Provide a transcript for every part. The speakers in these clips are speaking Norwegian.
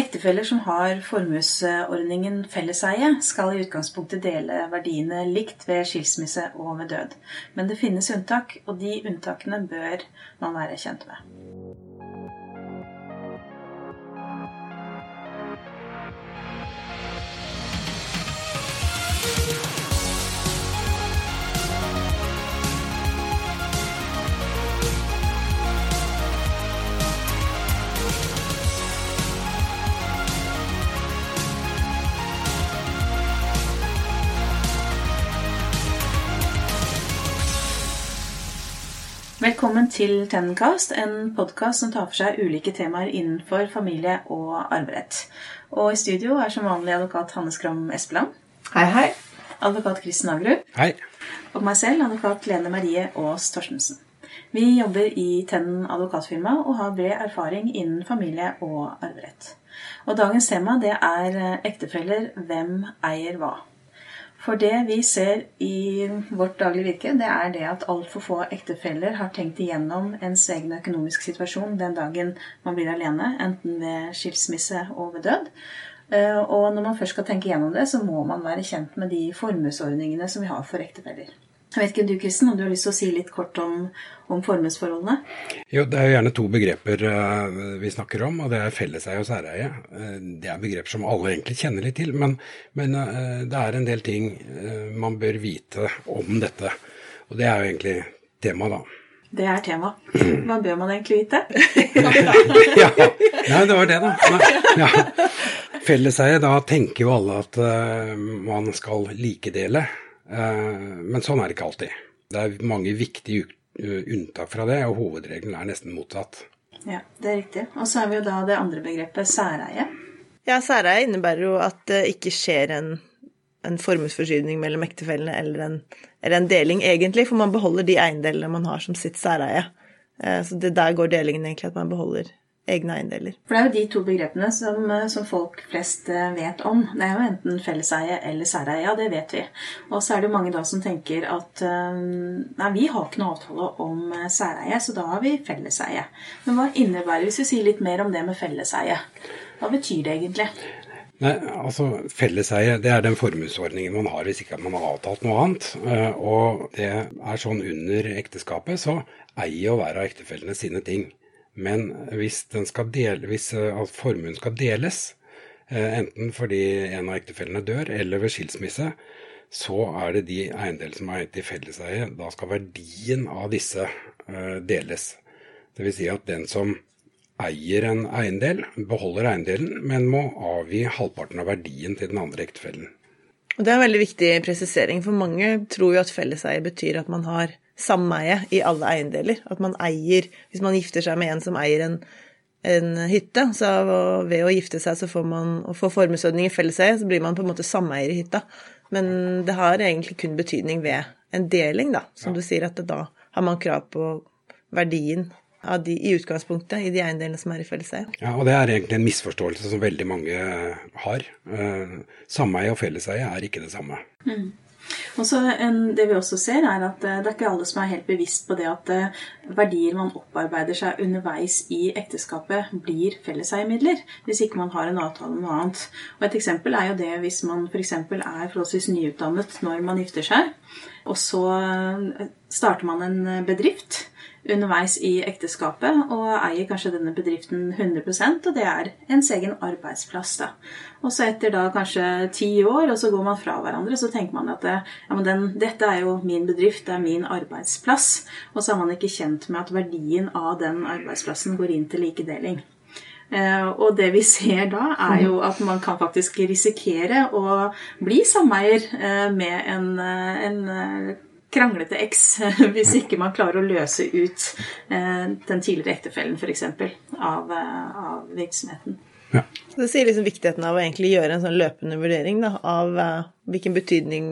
Ektefeller som har formuesordningen felleseie, skal i utgangspunktet dele verdiene likt ved skilsmisse og ved død. Men det finnes unntak, og de unntakene bør man være kjent med. Velkommen til Tennencast, en podkast som tar for seg ulike temaer innenfor familie og arverett. Og i studio er som vanlig advokat Hanne Skram Espeland. Hei, hei. Advokat Kristen Agerud. Hei. Og meg selv, advokat Lene Marie Aas Torstensen. Vi jobber i Tennen advokatfirma og har bred erfaring innen familie og arverett. Og dagens tema det er ektefeller hvem eier hva. For det vi ser i vårt daglige virke, det er det at altfor få ektefeller har tenkt igjennom ens egen økonomisk situasjon den dagen man blir alene, enten ved skilsmisse og ved død. Eh, og når man først skal tenke igjennom det, så må man være kjent med de formuesordningene som vi har for ektefeller. Jeg vet ikke du, Kristen, om du har lyst til å si litt kort om, om formuesforholdene? Jo, Det er jo gjerne to begreper uh, vi snakker om, og det er felleseie og særeie. Uh, det er begreper som alle egentlig kjenner litt til, men, men uh, det er en del ting man bør vite om dette. Og det er jo egentlig tema, da. Det er tema. Hva bør man egentlig vite? ja, Nei, det var det, da. Ja. Felleseie, da tenker jo alle at man skal likedele. Eh, men sånn er det ikke alltid. Det er mange viktige unntak fra det, og hovedregelen er nesten motsatt. Ja, det er riktig. Og så har vi jo da det andre begrepet særeie. Ja, særeie innebærer jo at det ikke skjer en, en formuesforskyvning mellom ektefellene eller en, eller en, deling, egentlig, for man beholder de eiendelene man har som sitt særeie. Eh, så det der går delingen egentlig, at man beholder egne eiendeler. For det er jo de to begrepene som, eh, som, folk flest eh, vet om. Det er jo enten felleseie eller særeie. Ja, det vet vi. Og så er det jo mange da som tenker at eh, nei, vi har ikke noe avtale om særeie, så da har vi felleseie. Men hva innebærer hvis vi sier litt mer om det med felleseie? Hva betyr det egentlig? Nei, altså Felleseie det er den formuesordningen man har hvis ikke man har avtalt noe annet. Og det er sånn under ekteskapet så eier og hver av ektefellene sine ting. Men hvis, dele, hvis eh, formuen skal deles, eh, enten fordi en av ektefellene dør, eller ved skilsmisse, så er det de eiendeler som er gitt i felleseie. Da skal verdien av disse eh, deles. Dvs. Si at den som eier en eiendel, beholder eiendelen, men må avgi halvparten av verdien til den andre ektefellen. Det er en veldig viktig presisering, for mange tror jo at felleseie betyr at man har sameie i alle eiendeler. At man eier Hvis man gifter seg med en som eier en, en hytte, så ved å gifte seg så får man å få formuesordning i felleseie, så blir man på en måte sameier i hytta. Men det har egentlig kun betydning ved en deling, da. Som ja. du sier, at da har man krav på verdien av de, i utgangspunktet i de eiendelene som er i felleseie. Ja, og det er egentlig en misforståelse som veldig mange har. Uh, sameie og felleseie er ikke det samme. Mm. Og så Det vi også ser, er at eh, det er ikke alle som er helt bevisst på det at eh, verdier man opparbeider seg underveis i ekteskapet, blir felleseiemidler. Hvis ikke man har en avtale om noe annet. Og Et eksempel er jo det hvis man f.eks. er forholdsvis nyutdannet når man gifter seg, og så eh, starter man en bedrift underveis i ekteskapet og eier kanskje denne bedriften 100% og det er ens egen arbeidsplass. da. Og så etter da kanskje ti år, og så går man fra hverandre, så tenker man at ja, den, dette er jo min bedrift, det er min arbeidsplass. Og så er man ikke kjent med at verdien av den arbeidsplassen går inn til likedeling. Uh, og det vi ser da, er jo at man kan faktisk risikere å bli sameier uh, med en, uh, en kranglete eks hvis ikke man klarer å løse ut eh, den tidligere ektefellen f.eks. Av, eh, av virksomheten. Ja. Det sier liksom viktigheten av å egentlig gjøre en sånn løpende vurdering da, av uh, hvilken betydning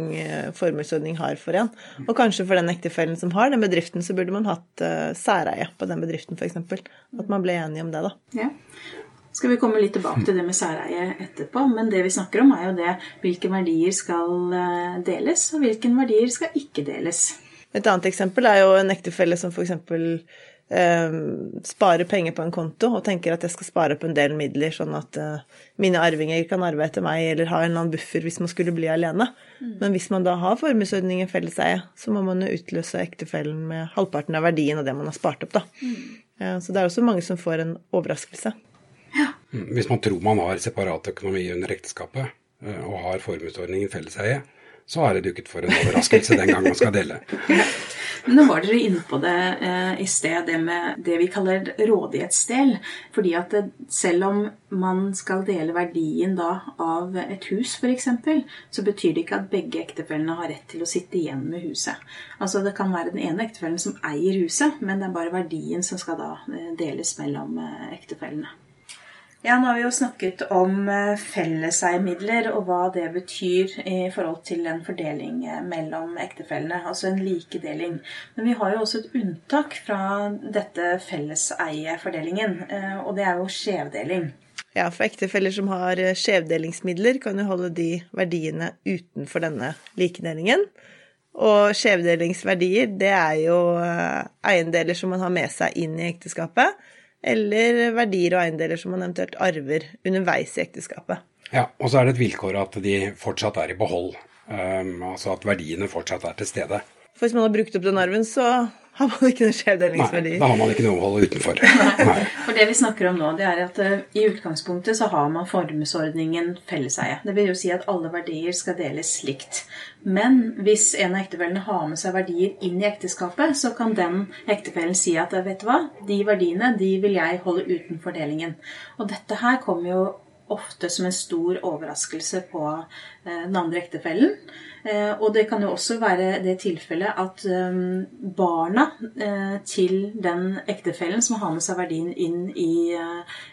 formuesordning har for en. Og kanskje for den ektefellen som har den bedriften, så burde man hatt særeie på den bedriften f.eks. At man ble enige om det, da. Ja skal vi komme litt tilbake til det med særeie etterpå. Men det vi snakker om, er jo det hvilke verdier skal eh, deles, og hvilke verdier skal ikke deles. Et annet eksempel er jo en ektefelle som f.eks. eh, sparer penger på en konto og tenker at jeg skal spare opp en del midler, sånn at eh, mine arvinger kan arve etter meg, eller ha en eller annen buffer hvis man skulle bli alene. Mm. Men hvis man da har formuesordningen felleseie, så må man jo utløse ektefellen med halvparten av verdien av det man har spart opp, da. Mm. Så det er også mange som får en overraskelse. Mm, hvis man tror man har separat økonomi under ekteskapet, eh, og har formuesordningen felleseie, så er det dukket for en overraskelse den gang man skal dele. Nå var dere inne på det eh, i sted, det med det vi kaller rådighetsdel. Fordi at det, selv om man skal dele verdien da av et hus f.eks., så betyr det ikke at begge ektefellene har rett til å sitte igjen med huset. Altså Det kan være den ene ektefellen som eier huset, men det er bare verdien som skal da eh, deles mellom eh, ektefellene. Ja, nå har vi jo snakket om felleseiemidler og hva det betyr i forhold til en fordeling eh, mellom ektefellene, altså en likedeling. Men vi har jo også et unntak fra dette felleseiefordelingen, eh, og det er jo skjevdeling. Ja, for ektefeller som har skjevdelingsmidler, kan jo holde de verdiene utenfor denne likedelingen. Og skjevdelingsverdier, det er jo eiendeler som man har med seg inn i ekteskapet eller verdier og eiendeler som man eventuelt arver underveis i ekteskapet. Ja, og så er det et vilkår at de fortsatt er i behold. Um, altså at verdiene fortsatt er til stede. For hvis man har brukt opp den arven, så har man ikke noen skjevdelingsverdi. Nei, da har man ikke noe å holde utenfor. Nei. For det vi snakker om nå, det er at uh, i utgangspunktet så har man formuesordningen felleseie. Det vil jo si at alle verdier skal deles likt. Men hvis en av ektefellene har med seg verdier inn i ekteskapet, så kan den ektefellen si at vet du hva, de verdiene de vil jeg holde uten fordelingen. Og dette her kommer jo ofte som en stor overraskelse på uh, den andre ektefellen. Eh, og det kan jo også være det tilfellet at eh, barna eh, til den ektefellen som har med seg verdien inn i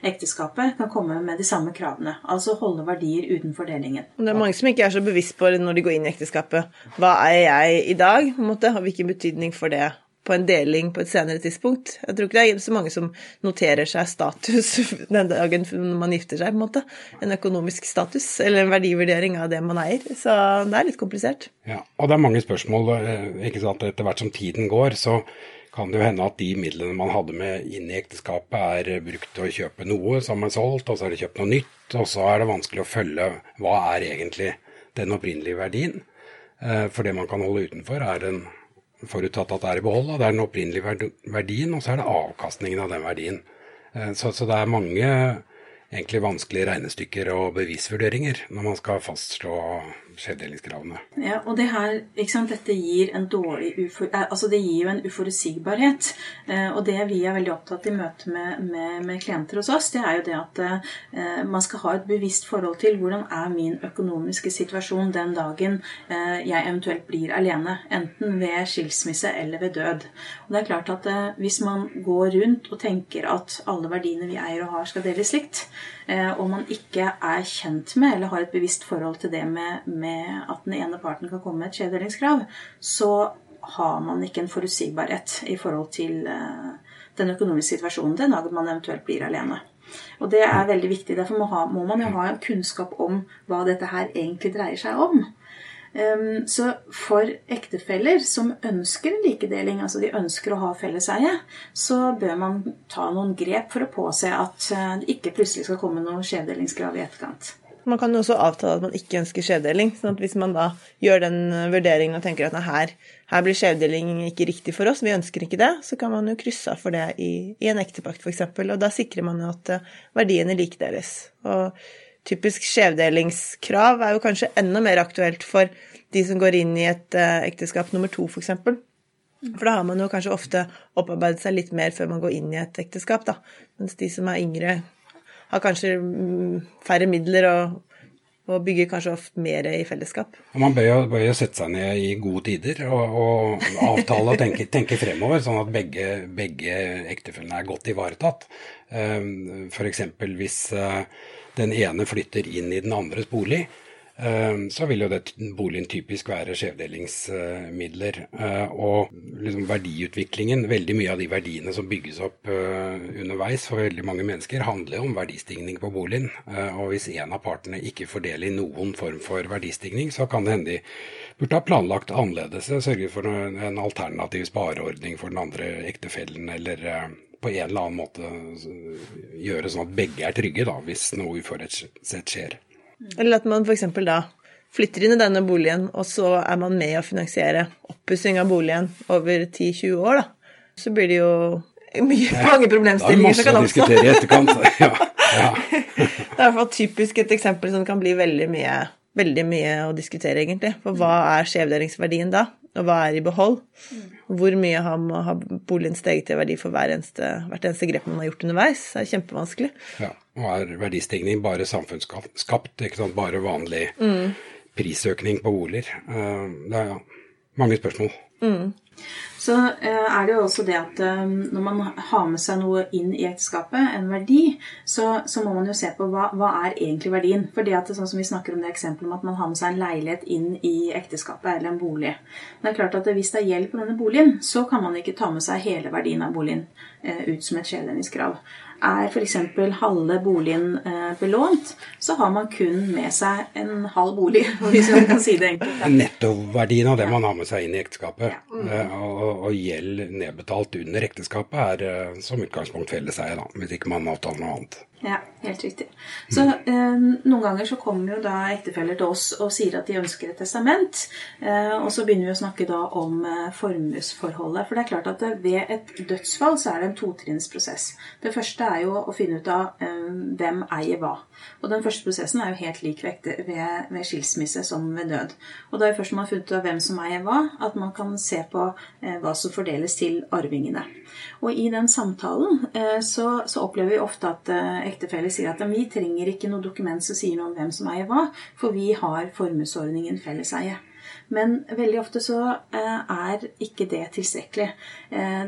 ekteskapet, kan komme med de samme kravene. Altså holde verdier utenfor delingen. Det er mange som ikke er så bevisst på når de går inn i ekteskapet. Hva er jeg i dag? Hvilken betydning for det på en deling på et senere tidspunkt. Jeg tror ikke det er så mange som noterer seg status den dagen man gifter seg, på en måte. En økonomisk status, eller en verdivurdering av det man eier. Så det er litt komplisert. Ja, og det er mange spørsmål. Eh, ikke sant? Etter hvert som tiden går, så kan det jo hende at de midlene man hadde med inn i ekteskapet, er brukt til å kjøpe noe som er solgt, og så er det kjøpt noe nytt, og så er det vanskelig å følge hva er egentlig den opprinnelige verdien. Eh, for det man kan holde utenfor, er den forutsatt at det er i behold. Og det er den opprinnelige verdien, og så er det avkastningen av den verdien. Eh, så, så det er mange egentlig vanskelige regnestykker og bevisvurderinger når man skal fastslå skjevdelingskravene. Ja, og det her, dette gir en dårlig ufor, eh, altså det gir jo en uforutsigbarhet. Eh, og det vi er veldig opptatt i møte med, med, med, klienter hos oss, det er jo det at eh, man skal ha et bevisst forhold til hvordan er min økonomiske situasjon den dagen jeg eventuelt blir alene. Enten ved skilsmisse eller ved død. Og det er klart at hvis man går rundt og tenker at alle verdiene vi eier og har, skal deles likt, og man ikke er kjent med eller har et bevisst forhold til det med, med med at den ene parten kan komme med et skjevdelingskrav, så har man ikke en forutsigbarhet i forhold til eh, den økonomiske situasjonen den dagen man eventuelt blir alene. Og det er veldig viktig. Derfor må, man jo ha kunnskap om hva dette her egentlig dreier seg om. Um, så for ektefeller som ønsker en likedeling, altså de ønsker å ha felleseie, så bør man ta noen grep for å påse at eh, det ikke plutselig skal komme noe skjevdelingskrav i etterkant. Man kan jo også avtale at man ikke ønsker skjevdeling. sånn at hvis man da gjør den eh, vurderingen og tenker at her, her, blir skjevdeling ikke riktig for oss, vi ønsker ikke det, så kan man jo krysse av for det i, i en ektepakt f.eks. Og da sikrer man jo at eh, verdiene likedeles. Og typisk skjevdelingskrav er jo kanskje enda mer aktuelt for de som går inn i et eh, ekteskap nummer to, f.eks. For da har man jo kanskje ofte opparbeidet seg litt mer før man går inn i et ekteskap, da. Mens de som er yngre, har kanskje mm, færre midler og, og bygger kanskje ofte mer i fellesskap. Man bør jo, bør jo, sette seg ned i gode tider og, og avtale og tenke, tenke, fremover, sånn at begge, begge ektefellene er godt ivaretatt. Ehm, F.eks. hvis eh, den ene flytter inn i den andres bolig, så vil jo det boligen typisk være skjevdelingsmidler. Eh, og liksom verdiutviklingen, veldig mye av de verdiene som bygges opp underveis for veldig mange mennesker, handler om verdistigning på boligen. Og hvis en av partene ikke fordeler noen form for verdistigning, så kan det hende de burde ha planlagt annerledes. sørget for en alternativ spareordning for den andre ektefellen, eller på en eller annen måte gjøre sånn at begge er trygge, da, hvis noe uforutsett skjer. Eller at man f.eks. da flytter inn i denne boligen, og så er man med å finansiere oppussing av boligen over 10-20 år, da. Så blir det jo mye, mange problemstillinger som kan oppstå. Det er masse å diskutere i etterkant. Ja, ja. det er i hvert fall typisk et eksempel som kan bli veldig mye, veldig mye å diskutere, egentlig. For hva er skjevdelingsverdien da? Og hva er i behold? Hvor mye har, har boligen steget i verdi for hver eneste, hvert eneste grep man har gjort underveis? Det er kjempevanskelig. Ja, og er verdistigning bare samfunnsskapt, ikke sant? bare vanlig mm. prisøkning på boliger? Eh, det er ja, mange spørsmål. Mm. Så eh, er det jo også det at eh, når man har med seg noe inn i ekteskapet, en verdi, så, så må man jo se på hva, hva er egentlig verdien. For det at det, sånn som vi snakker om det eksempelet om at man har med seg en leilighet inn i ekteskapet eller en bolig. Men det er klart at hvis det er gjeld på denne boligen, så kan man ikke ta med seg hele verdien av boligen ut som et skjevdelingskrav. Er f.eks. halve boligen eh, belånt, så har man kun med seg en halv bolig, hvis man kan si det enkelt. Nettoverdien av det man har med seg inn i ekteskapet, ja. mm. Eh, og, og, gjeld nedbetalt under ekteskapet, er eh, som utgangspunkt felleseie, hvis ikke man avtaler noe annet. Ja, helt riktig. Så um, noen ganger så kommer jo da ektefeller til oss og sier at de ønsker et testament. Uh, og så begynner vi å snakke da om uh, formuesforholdet. For det er klart at ved et dødsfall så er det en totrinnsprosess. Det første er jo å finne ut av hvem eier hva. Og den første prosessen er jo helt lik ved, ved, skilsmisse som ved død. Og da er det først man har funnet ut av hvem som eier hva, at man kan se på hva som fordeles til arvingene. Og i den samtalen så, så, opplever vi ofte at eh, ektefeller sier at vi trenger ikke noe dokument som sier noe om hvem som eier hva, for vi har formuesordningen felleseie. Men veldig ofte så eh, er ikke det tilstrekkelig.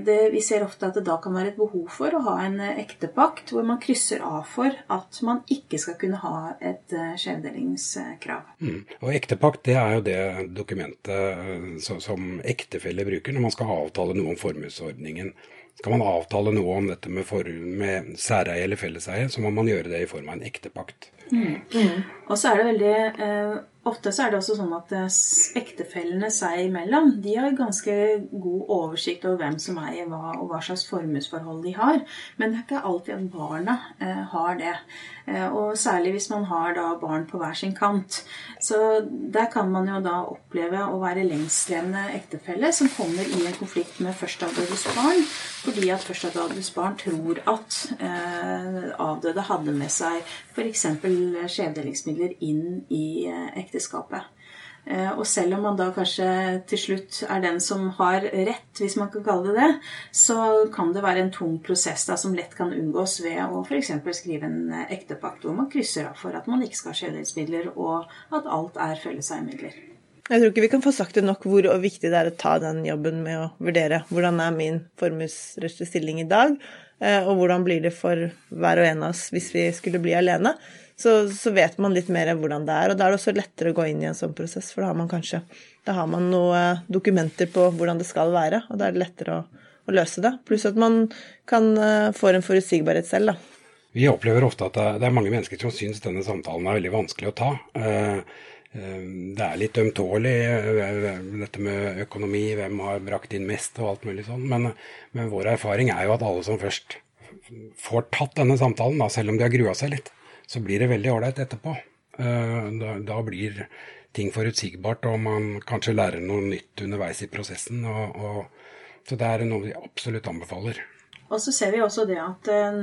Det, vi ser ofte at det da kan være et behov for å ha en ektepakt hvor man krysser av for at man ikke skal kunne ha et skjevdelingskrav. Mm. Og ektepakt det er jo det dokumentet som ektefeller bruker når man skal avtale noe om formuesordningen. Skal man avtale noe om dette med, for, med særeie eller felleseie, så må man gjøre det i form av en ektepakt. Mm. Mm. Og så er det veldig eh, Ofte så er det også sånn at eh, ektefellene seg imellom de har ganske god oversikt over hvem som eier hva, og hva slags formuesforhold de har. Men det er ikke alltid at barna eh, har det. Eh, og særlig hvis man har da barn på hver sin kant. Så der kan man jo da oppleve å være lengstlevende ektefelle som kommer i en konflikt med førsteavdødes barn, fordi at førsteavdødes barn tror at eh, avdøde hadde med seg f.eks. skjevdelingsmidler inn i eh, ekteskapet ekteskapet. Eh, og selv om man da kanskje til slutt er den som har rett, hvis man kan kalle det det, så kan det være en tung prosess da, som lett kan unngås ved å f.eks. skrive en eh, ektepakt hvor man krysser av for at man ikke skal ha skjønnhetsmidler, og at alt er felleseiemidler. Jeg tror ikke vi kan få sagt det nok hvor viktig det er å ta den jobben med å vurdere hvordan er min formuesrettslige stilling i dag, eh, og hvordan blir det for hver og en av oss hvis vi skulle bli alene så, så, vet man litt mer hvordan det er. Og da er det også lettere å gå inn i en sånn prosess, for da har man kanskje da har man noen dokumenter på hvordan det skal være, og da er det lettere å, å løse det. Pluss at man kan uh, få en forutsigbarhet selv, da. Vi opplever ofte at det er mange mennesker som syns denne samtalen er veldig vanskelig å ta. Eh, eh, det er litt ømtålig, dette med økonomi, hvem har brakt inn mest og alt mulig sånn. Men, men vår erfaring er jo at alle som først får tatt denne samtalen, da, selv om de har grua seg litt, så blir det veldig ålreit etterpå. Eh, da, da, blir ting forutsigbart, og man kanskje lærer noe nytt underveis i prosessen. Og, og, så det er noe vi absolutt anbefaler. Og så ser vi også det at eh,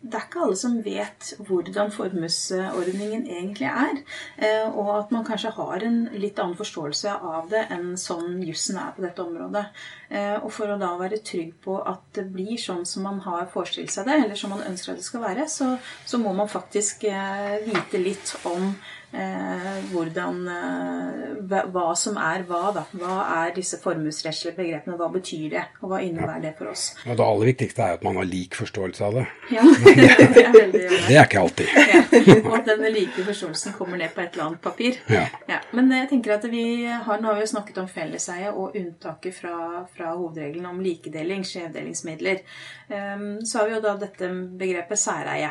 det er ikke alle som vet hvordan formuesordningen egentlig er. Eh, og at man kanskje har en litt annen forståelse av det enn sånn jussen er på dette området. Eh, og for å da være trygg på at det blir sånn som man har forestilt seg det, eller som man ønsker at det skal være, så, så må man faktisk eh, vite litt om eh, hvordan eh, hva som er hva, da. Hva er disse formuesrettslige begrepene, hva betyr det, og hva innebærer det for oss? Og det aller viktigste er at man har lik forståelse av det. Ja, det er veldig Det er ikke alltid. ja, Og at denne like forståelsen kommer ned på et eller annet papir. Ja. Ja, men jeg tenker at vi har, Nå har vi jo snakket om felleseie og unntaket fra, fra hovedregelen om likedeling, skjevdelingsmidler. Um, så har vi jo da dette begrepet særeie.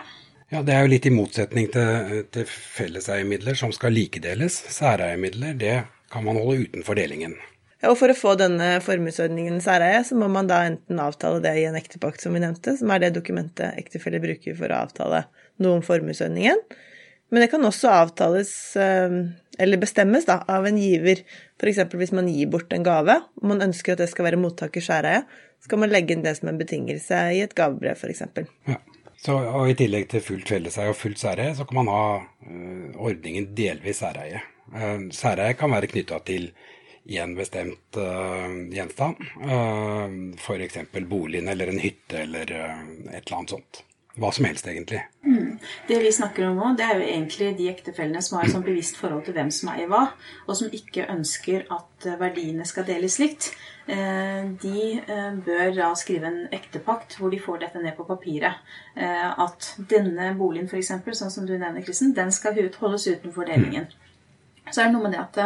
Ja, Det er jo litt i motsetning til, til felleseiemidler som skal likedeles. Særeiemidler det kan man holde utenfor delingen. Ja, og For å få denne formuesordningen særeie, så må man da enten avtale det i en ektepakt, som vi nevnte, som er det dokumentet ektefeller bruker for å avtale noe om formuesordningen. Men det kan også avtales, eh, eller bestemmes, da, av en giver. F.eks. hvis man gir bort en gave, og man ønsker at det skal være mottakers særeie, så kan man legge inn det som en betingelse i et gavebrev, f.eks. Ja. Så, og I tillegg til fullt felleseie og fullt særeie, så kan man ha uh, ordningen delvis særeie. Uh, særeie kan være knytta til én bestemt uh, gjenstand, uh, f.eks. boligen eller en hytte eller et eller annet sånt. Hva som helst, egentlig. Mm. Det vi snakker om nå, det er jo egentlig de ektefellene som har et sånn bevisst forhold til hvem som eier hva, og som ikke ønsker at verdiene skal deles likt. De bør da skrive en ektepakt hvor de får dette ned på papiret. At denne boligen, f.eks., sånn som du nevner, Kristen, den skal holdes utenfor delingen. Så er det noe med det at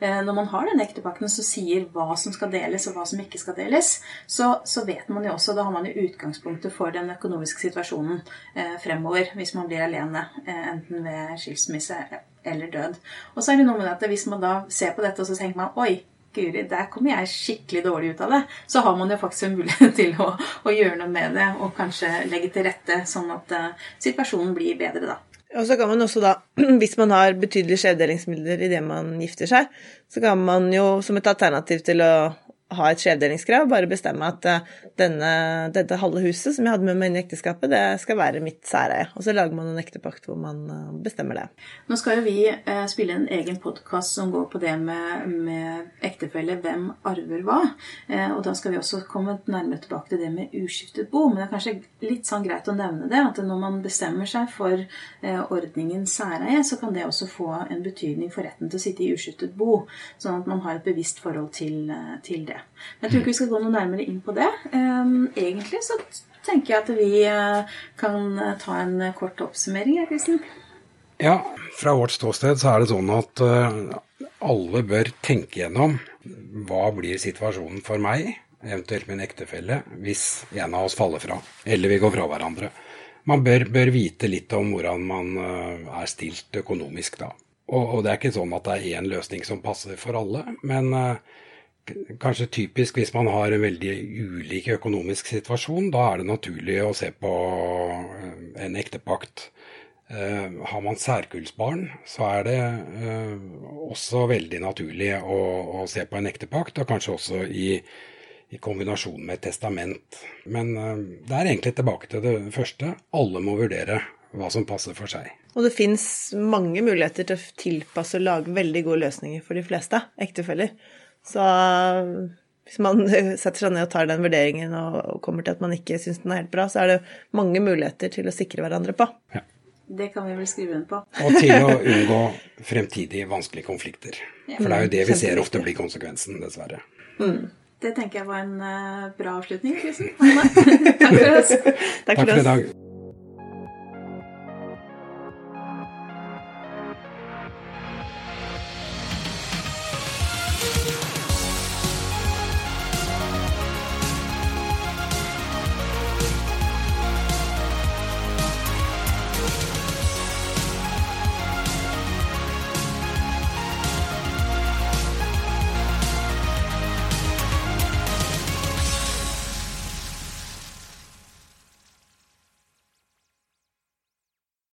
eh, når man har den ektepakten som sier hva som skal deles og hva som ikke skal deles, så, så, vet man jo også, da har man jo utgangspunktet for den økonomiske situasjonen eh, fremover hvis man blir alene, eh, enten ved skilsmisse eller død. Og så er det noe med det at hvis man da ser på dette og så tenker man oi, Guri, der kommer jeg skikkelig dårlig ut av det. Så har man jo faktisk en mulighet til å, å gjøre noe med det og kanskje legge til rette sånn at situasjonen blir bedre, da. Og så kan man også da, hvis man har betydelige skjevdelingsmidler idet man gifter seg, så kan man jo som et alternativ til å ha et skjevdelingskrav, bare bestemme at eh, denne, dette halve huset som jeg hadde med meg inn i ekteskapet, det skal være mitt særeie. Og så lager man en ektepakt hvor man eh, bestemmer det. Nå skal jo vi eh, spille en egen podkast som går på det med, med ektefelle. Hvem arver hva? Og da skal vi også komme nærmere tilbake til det med uskiftet bo. Men det er kanskje litt sånn greit å nevne det, at når man bestemmer seg for ordningen særeie, så kan det også få en betydning for retten til å sitte i uskiftet bo. Sånn at man har et bevisst forhold til, til det. Men jeg tror ikke vi skal gå noe nærmere inn på det. Egentlig så tenker jeg at vi kan ta en kort oppsummering, Kristin. Ja, fra vårt ståsted så er det sånn at alle bør tenke gjennom hva blir situasjonen for meg, eventuelt min ektefelle, hvis en av oss faller fra, eller vi går fra hverandre. Man bør, bør vite litt om hvordan man er stilt økonomisk da. Og, og det er ikke sånn at det er én løsning som passer for alle, men kanskje typisk hvis man har en veldig ulik økonomisk situasjon. Da er det naturlig å se på en ektepakt. Har man særkullsbarn, så er det også veldig naturlig å, å se på en ektepakt, og kanskje også i, i kombinasjon med et testament. Men det er egentlig tilbake til det første. Alle må vurdere hva som passer for seg. Og det fins mange muligheter til å tilpasse og lage veldig gode løsninger for de fleste ektefeller. Så hvis man setter seg ned og tar den vurderingen og kommer til at man ikke syns den er helt bra, så er det mange muligheter til å sikre hverandre på. Ja. Det kan vi vel skrive under på. Og til å unngå fremtidige vanskelige konflikter. For det er jo det vi ser ofte blir konsekvensen, dessverre. Mm. Det tenker jeg var en uh, bra avslutning, Kristin. Takk for oss. Takk for, Takk for i dag.